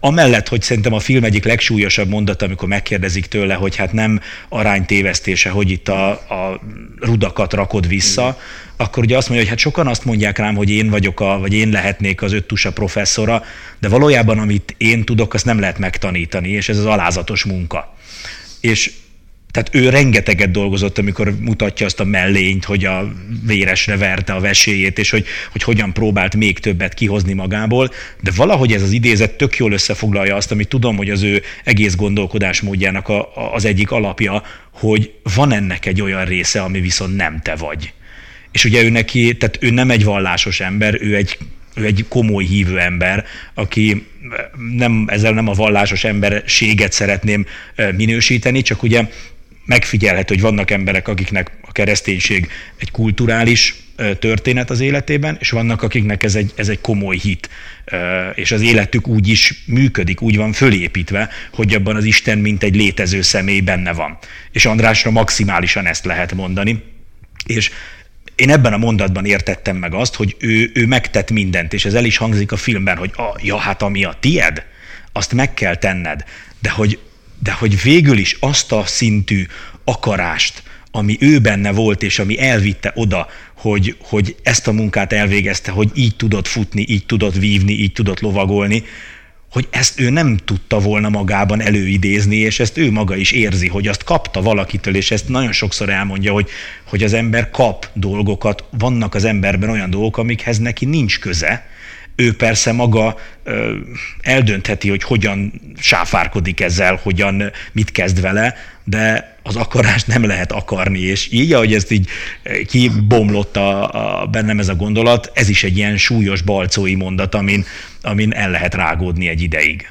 D: amellett, hogy szerintem a film egyik legsúlyosabb mondata, amikor megkérdezik tőle, hogy hát nem aránytévesztése, hogy itt a, a rudakat rakod vissza, akkor ugye azt mondja, hogy hát sokan azt mondják rám, hogy én vagyok, a, vagy én lehetnék az öttusa professzora, de valójában amit én tudok, azt nem lehet megtanítani, és ez az alázatos munka. És tehát ő rengeteget dolgozott, amikor mutatja azt a mellényt, hogy a véresre verte a veséjét, és hogy, hogy hogyan próbált még többet kihozni magából, de valahogy ez az idézet tök jól összefoglalja azt, amit tudom, hogy az ő egész gondolkodásmódjának a, a, az egyik alapja, hogy van ennek egy olyan része, ami viszont nem te vagy. És ugye ő neki, tehát ő nem egy vallásos ember, ő egy ő egy komoly hívő ember, aki nem, ezzel nem a vallásos emberséget szeretném minősíteni, csak ugye megfigyelhető, hogy vannak emberek, akiknek a kereszténység egy kulturális történet az életében, és vannak, akiknek ez egy, ez egy komoly hit, és az életük úgy is működik, úgy van fölépítve, hogy abban az Isten mint egy létező személy benne van. És Andrásra maximálisan ezt lehet mondani, és én ebben a mondatban értettem meg azt, hogy ő, ő megtett mindent, és ez el is hangzik a filmben, hogy a, ja, hát ami a tied, azt meg kell tenned, de hogy de hogy végül is azt a szintű akarást, ami ő benne volt, és ami elvitte oda, hogy, hogy ezt a munkát elvégezte, hogy így tudott futni, így tudott vívni, így tudott lovagolni, hogy ezt ő nem tudta volna magában előidézni, és ezt ő maga is érzi, hogy azt kapta valakitől, és ezt nagyon sokszor elmondja, hogy, hogy az ember kap dolgokat, vannak az emberben olyan dolgok, amikhez neki nincs köze, ő persze maga eldöntheti, hogy hogyan sáfárkodik ezzel, hogyan mit kezd vele, de az akarást nem lehet akarni, és így, ahogy ezt így kibomlott a, a, bennem ez a gondolat, ez is egy ilyen súlyos balcói mondat, amin, amin el lehet rágódni egy ideig.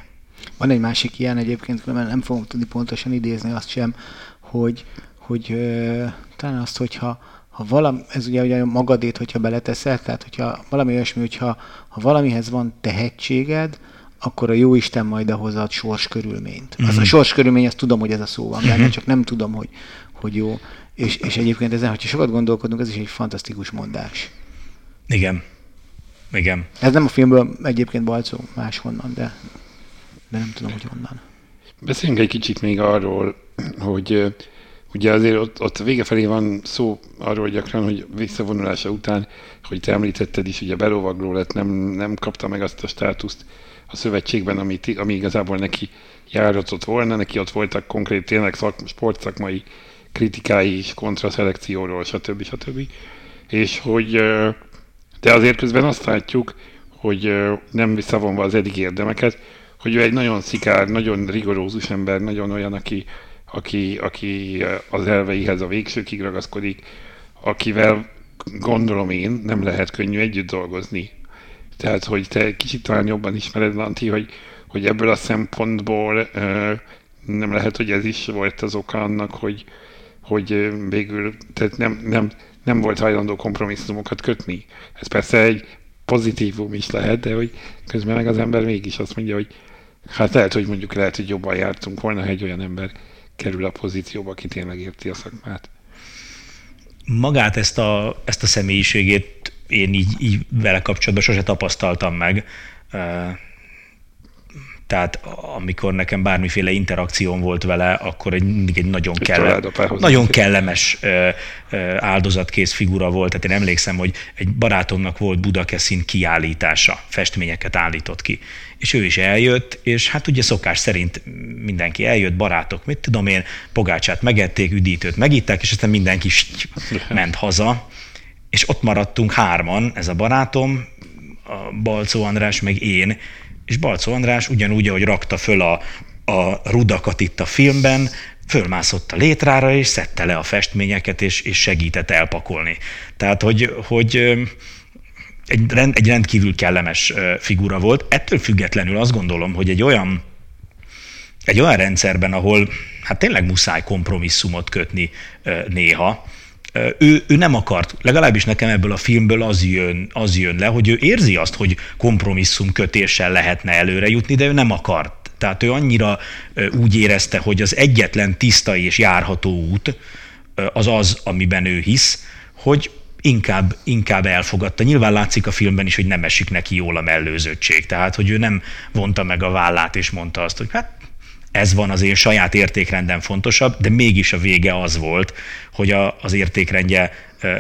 C: Van egy másik ilyen egyébként, mert nem fogom tudni pontosan idézni azt sem, hogy, hogy ö, talán azt, hogyha ha valami, ez ugye, ugye magadét, hogyha beleteszel, tehát hogyha valami olyasmi, hogyha ha valamihez van tehetséged, akkor a jó Isten majd ahhoz ad sors körülményt. Mm-hmm. Az a mhm. sors körülmény, azt tudom, hogy ez a szó van benne, mm-hmm. csak nem tudom, hogy, hogy jó. És, és egyébként ezen, hogyha sokat gondolkodunk, ez is egy fantasztikus mondás.
D: Igen. Igen.
C: Ez nem a filmből egyébként balcó máshonnan, de, de nem tudom, hogy honnan.
B: Beszéljünk egy kicsit még arról, hogy Ugye azért ott, ott vége felé van szó arról gyakran, hogy visszavonulása után, hogy te említetted is, ugye belovagló lett, nem, nem kapta meg azt a státuszt a szövetségben, ami, ami igazából neki járatott volna, neki ott voltak konkrét tényleg szak, sportszakmai kritikái is kontraszelekcióról, stb. stb. És hogy de azért közben azt látjuk, hogy nem visszavonva az eddig érdemeket, hogy ő egy nagyon szikár, nagyon rigorózus ember, nagyon olyan, aki, aki, aki az elveihez a végsőkig ragaszkodik, akivel gondolom én nem lehet könnyű együtt dolgozni. Tehát, hogy te kicsit talán jobban ismered, Lanti, hogy, hogy ebből a szempontból nem lehet, hogy ez is volt az oka annak, hogy, hogy végül tehát nem, nem, nem volt hajlandó kompromisszumokat kötni. Ez persze egy pozitívum is lehet, de hogy közben meg az ember mégis azt mondja, hogy hát lehet, hogy mondjuk lehet, hogy jobban jártunk volna, ha egy olyan ember kerül a pozícióba, aki tényleg érti a szakmát.
D: Magát ezt a, ezt a személyiségét én így, így vele kapcsolatban sose tapasztaltam meg. Tehát amikor nekem bármiféle interakcióm volt vele, akkor egy, mindig egy nagyon, kelle, nagyon kellemes áldozatkész figura volt. Tehát én emlékszem, hogy egy barátomnak volt Budakeszin kiállítása, festményeket állított ki. És ő is eljött, és hát ugye szokás szerint mindenki eljött, barátok, mit tudom én, pogácsát megették, üdítőt megitták, és aztán mindenki ment haza. És ott maradtunk hárman, ez a barátom, a Balcó András, meg én, és Balcó András ugyanúgy, ahogy rakta föl a, a rudakat itt a filmben, fölmászott a létrára, és szedte le a festményeket, és, és segített elpakolni. Tehát, hogy, hogy egy, rend, egy rendkívül kellemes figura volt. Ettől függetlenül azt gondolom, hogy egy olyan, egy olyan rendszerben, ahol hát tényleg muszáj kompromisszumot kötni néha, ő, ő nem akart, legalábbis nekem ebből a filmből az jön, az jön le, hogy ő érzi azt, hogy kompromisszum kötéssel lehetne előre jutni, de ő nem akart. Tehát ő annyira úgy érezte, hogy az egyetlen tiszta és járható út az az, amiben ő hisz, hogy inkább, inkább elfogadta. Nyilván látszik a filmben is, hogy nem esik neki jól a mellőzöttség. Tehát, hogy ő nem vonta meg a vállát és mondta azt, hogy hát ez van az én saját értékrendem fontosabb, de mégis a vége az volt, hogy a, az értékrendje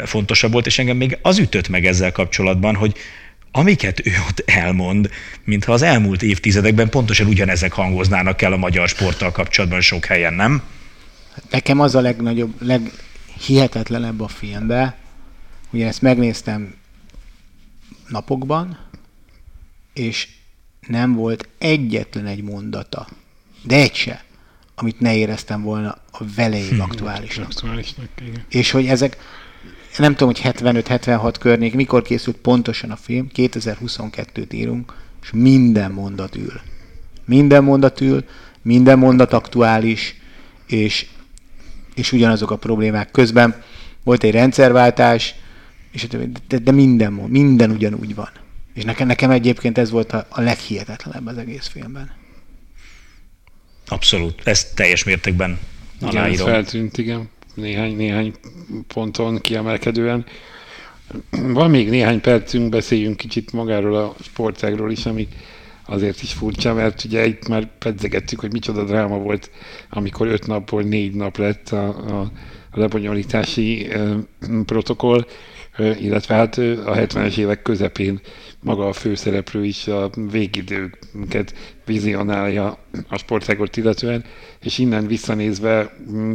D: fontosabb volt, és engem még az ütött meg ezzel kapcsolatban, hogy amiket ő ott elmond, mintha az elmúlt évtizedekben pontosan ugyanezek hangoznának el a magyar sporttal kapcsolatban sok helyen, nem?
C: Nekem az a legnagyobb, leghihetetlenebb a filmben, ugye ezt megnéztem napokban, és nem volt egyetlen egy mondata, de egy se, amit ne éreztem volna a velejéig hmm, aktuálisnak. aktuálisnak igen. És hogy ezek, nem tudom, hogy 75-76 környék, mikor készült pontosan a film, 2022-t írunk, és minden mondat ül. Minden mondat ül, minden mondat aktuális, és, és ugyanazok a problémák. Közben volt egy rendszerváltás, és de, de minden, minden ugyanúgy van. És nekem, nekem egyébként ez volt a, a leghihetetlenebb az egész filmben.
D: Abszolút, ezt teljes mértékben aláírom. Igen,
B: feltűnt, igen, néhány, néhány ponton kiemelkedően. Van még néhány percünk, beszéljünk kicsit magáról a sportágról is, ami azért is furcsa, mert ugye itt már pedzegettük, hogy micsoda dráma volt, amikor öt napból négy nap lett a, a, a lebonyolítási e, protokoll, illetve hát a 70-es évek közepén maga a főszereplő is a végidőket vizionálja a sportágot illetően, és innen visszanézve mm,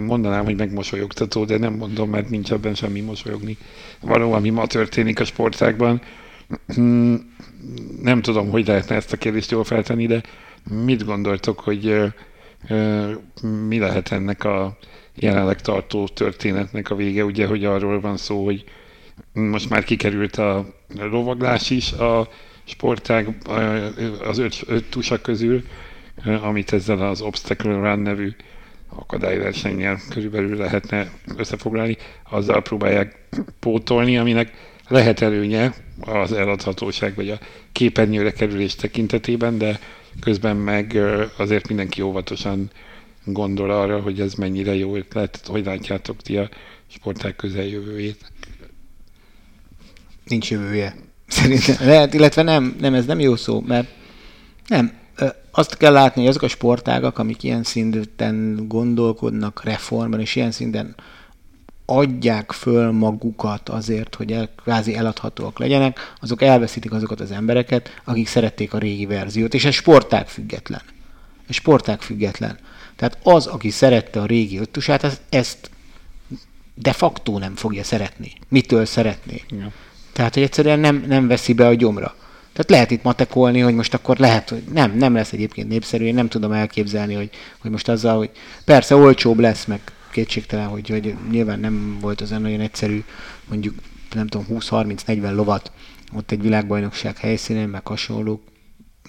B: mondanám, hogy megmosolyogtató, de nem mondom, mert nincs abban semmi mosolyogni. Való, ami ma történik a sportágban. Mm, nem tudom, hogy lehetne ezt a kérdést jól feltenni, de mit gondoltok, hogy mi lehet ennek a jelenleg tartó történetnek a vége, ugye, hogy arról van szó, hogy most már kikerült a lovaglás is a sportág az öt, öt tusa közül, amit ezzel az Obstacle Run nevű akadályversennyel körülbelül lehetne összefoglalni, azzal próbálják pótolni, aminek lehet előnye az eladhatóság vagy a képernyőre kerülés tekintetében, de közben meg azért mindenki óvatosan gondol arra, hogy ez mennyire jó ötlet, hogy látjátok ti a sporták közeljövőjét?
C: Nincs jövője. Szerintem lehet, illetve nem, nem, ez nem jó szó, mert nem, azt kell látni, hogy azok a sportágak, amik ilyen szinten gondolkodnak reformban, és ilyen szinten adják föl magukat azért, hogy el, kvázi eladhatóak legyenek, azok elveszítik azokat az embereket, akik szerették a régi verziót, és ez sportág független. Ez sportág független. Tehát az, aki szerette a régi öttusát, ezt de facto nem fogja szeretni. Mitől szeretné? Ja. Tehát, hogy egyszerűen nem, nem veszi be a gyomra. Tehát lehet itt matekolni, hogy most akkor lehet, hogy nem, nem lesz egyébként népszerű, én nem tudom elképzelni, hogy, hogy most azzal, hogy persze olcsóbb lesz, meg kétségtelen, hogy, hogy nyilván nem volt az nagyon egyszerű, mondjuk nem tudom, 20-30-40 lovat ott egy világbajnokság helyszínén, meg hasonlók,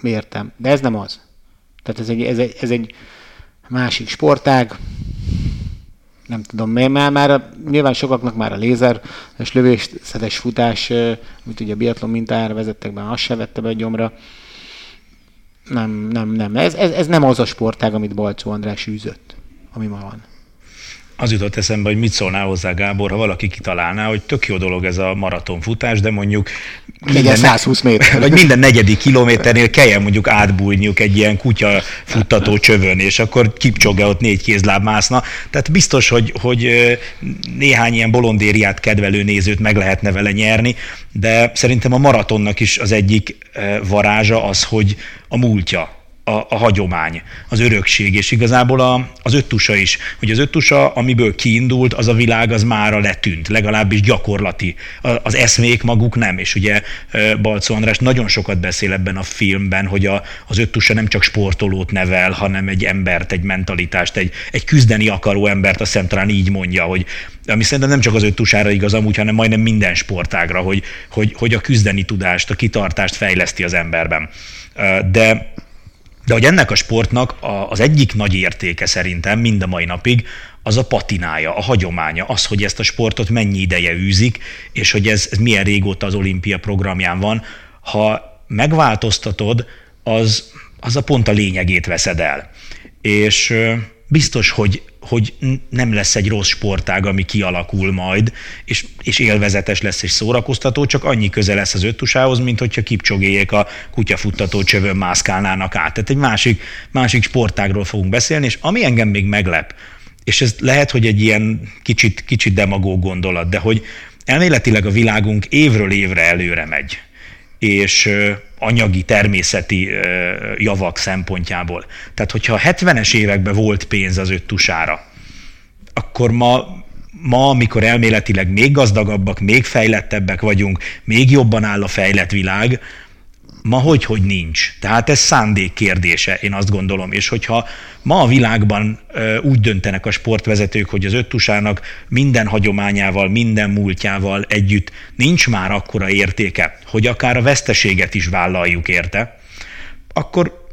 C: értem. De ez nem az. Tehát ez egy, ez egy, ez egy másik sportág, nem tudom, már, már nyilván sokaknak már a lézer és lövészetes futás, amit ugye a biatlon mintájára vezettek be, azt se vette be a gyomra. Nem, nem, nem. Ez, ez, ez nem az a sportág, amit Balcó András űzött, ami ma van
D: az jutott eszembe, hogy mit szólnál hozzá Gábor, ha valaki kitalálná, hogy tök jó dolog ez a maratonfutás, de mondjuk
C: minden, 120 méter.
D: Vagy minden negyedik kilométernél kelljen mondjuk átbújniuk egy ilyen kutya futtató csövön, és akkor kipcsoge ott négy kézláb mászna. Tehát biztos, hogy, hogy néhány ilyen bolondériát kedvelő nézőt meg lehetne vele nyerni, de szerintem a maratonnak is az egyik varázsa az, hogy a múltja a, a hagyomány, az örökség, és igazából a, az öttusa is, hogy az öttusa, amiből kiindult, az a világ, az mára letűnt, legalábbis gyakorlati. Az eszmék maguk nem, és ugye Balcó András nagyon sokat beszél ebben a filmben, hogy a, az öttusa nem csak sportolót nevel, hanem egy embert, egy mentalitást, egy, egy küzdeni akaró embert, azt hiszem talán így mondja, hogy ami szerintem nem csak az öttusára igaz amúgy, hanem majdnem minden sportágra, hogy, hogy, hogy a küzdeni tudást, a kitartást fejleszti az emberben. De de hogy ennek a sportnak az egyik nagy értéke szerintem mind a mai napig az a patinája, a hagyománya, az, hogy ezt a sportot mennyi ideje űzik, és hogy ez, ez milyen régóta az olimpia programján van. Ha megváltoztatod, az, az a pont a lényegét veszed el. És biztos, hogy, hogy nem lesz egy rossz sportág, ami kialakul majd, és, és élvezetes lesz és szórakoztató, csak annyi köze lesz az öttusához, mint hogyha kipcsogéjék a kutyafuttató csövön mászkálnának át. Tehát egy másik, másik sportágról fogunk beszélni, és ami engem még meglep, és ez lehet, hogy egy ilyen kicsit, kicsit demagóg gondolat, de hogy elméletileg a világunk évről évre előre megy és anyagi, természeti javak szempontjából. Tehát, hogyha a 70-es években volt pénz az öttusára, akkor ma ma, amikor elméletileg még gazdagabbak, még fejlettebbek vagyunk, még jobban áll a fejlett világ, ma hogy, hogy nincs. Tehát ez szándék kérdése, én azt gondolom. És hogyha ma a világban úgy döntenek a sportvezetők, hogy az öttusának minden hagyományával, minden múltjával együtt nincs már akkora értéke, hogy akár a veszteséget is vállaljuk érte, akkor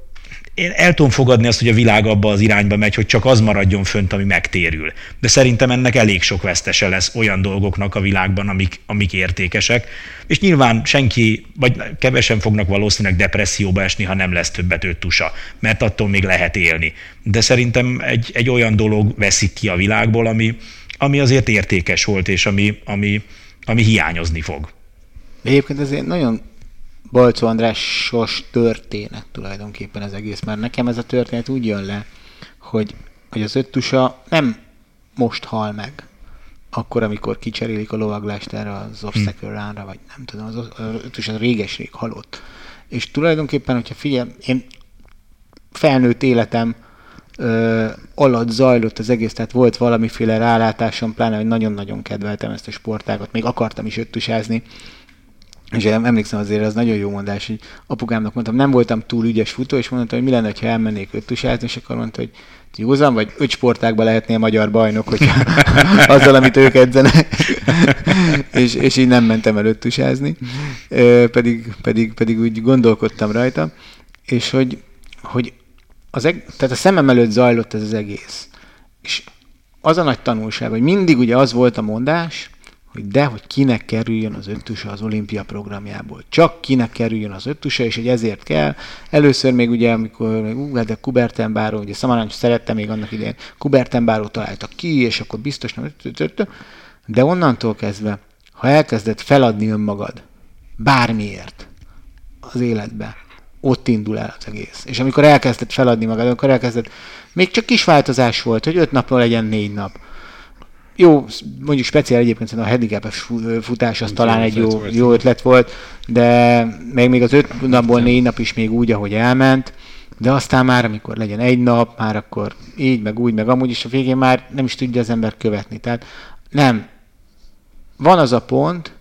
D: én el tudom fogadni azt, hogy a világ abba az irányba megy, hogy csak az maradjon fönt, ami megtérül. De szerintem ennek elég sok vesztese lesz olyan dolgoknak a világban, amik, amik értékesek. És nyilván senki, vagy kevesen fognak valószínűleg depresszióba esni, ha nem lesz többet öttusa, mert attól még lehet élni. De szerintem egy, egy olyan dolog veszik ki a világból, ami, ami azért értékes volt, és ami, ami, ami hiányozni fog.
C: Egyébként ezért nagyon Balcó Andrásos történet tulajdonképpen az egész, mert nekem ez a történet úgy jön le, hogy, hogy az öttusa nem most hal meg, akkor, amikor kicserélik a lovaglást erre az obstacle hmm. ránra, vagy nem tudom, az, az öttus az réges-rég halott. És tulajdonképpen, hogyha figyelj, én felnőtt életem ö, alatt zajlott az egész, tehát volt valamiféle rálátásom, pláne, hogy nagyon-nagyon kedveltem ezt a sportágat, még akartam is öttusázni, és emlékszem azért, az nagyon jó mondás, hogy apukámnak mondtam, nem voltam túl ügyes futó, és mondtam, hogy mi lenne, ha elmennék öttusázni, és akkor mondta, hogy józan, vagy öt sportákban lehetnél magyar bajnok, hogy azzal, amit ők edzenek. és, és így nem mentem el öttusázni, pedig, pedig, pedig úgy gondolkodtam rajta, és hogy, hogy az eg- tehát a szemem előtt zajlott ez az egész. És az a nagy tanulság, hogy mindig ugye az volt a mondás, hogy de, hogy kinek kerüljön az öttusa az olimpia programjából. Csak kinek kerüljön az öttusa, és hogy ezért kell. Először még ugye, amikor ú, hát de Kubertenbáró, ugye Szamaráncs szerette még annak idején, Kubertenbáró találtak ki, és akkor biztos nem, de onnantól kezdve, ha elkezded feladni önmagad, bármiért az életbe, ott indul el az egész. És amikor elkezded feladni magad, akkor elkezded, még csak kis változás volt, hogy öt napról legyen négy nap jó, mondjuk speciál egyébként a handicapes futás az talán egy jó, jó ötlet volt, de még, még az öt napból négy nap is még úgy, ahogy elment, de aztán már, amikor legyen egy nap, már akkor így, meg úgy, meg amúgy is a végén már nem is tudja az ember követni. Tehát nem. Van az a pont,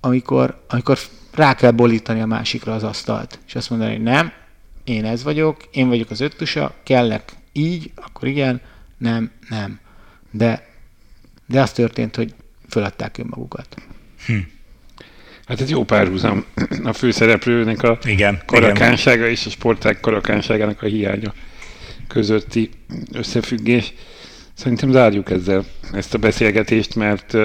C: amikor, amikor rá kell bolítani a másikra az asztalt, és azt mondani, hogy nem, én ez vagyok, én vagyok az öttusa, kellek így, akkor igen, nem, nem. De de az történt, hogy föladták önmagukat. Hm.
B: Hát ez jó párhuzam a főszereplőnek a
D: igen,
B: karakánsága igen. és a sporták karakánságának a hiánya közötti összefüggés. Szerintem zárjuk ezzel ezt a beszélgetést, mert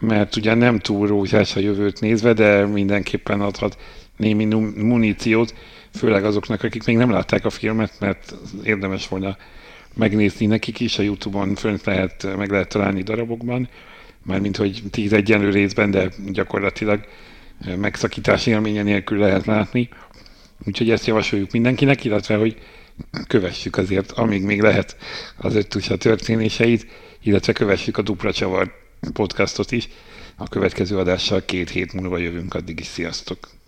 B: mert ugye nem túl rózsás a jövőt nézve, de mindenképpen adhat némi muníciót, főleg azoknak, akik még nem látták a filmet, mert érdemes volna megnézni nekik is, a Youtube-on fönt lehet, meg lehet találni darabokban, mármint hogy tíz egyenlő részben, de gyakorlatilag megszakítás élménye nélkül lehet látni. Úgyhogy ezt javasoljuk mindenkinek, illetve hogy kövessük azért, amíg még lehet az öttusa történéseit, illetve kövessük a Dupla Csavar podcastot is. A következő adással két hét múlva jövünk, addig is sziasztok!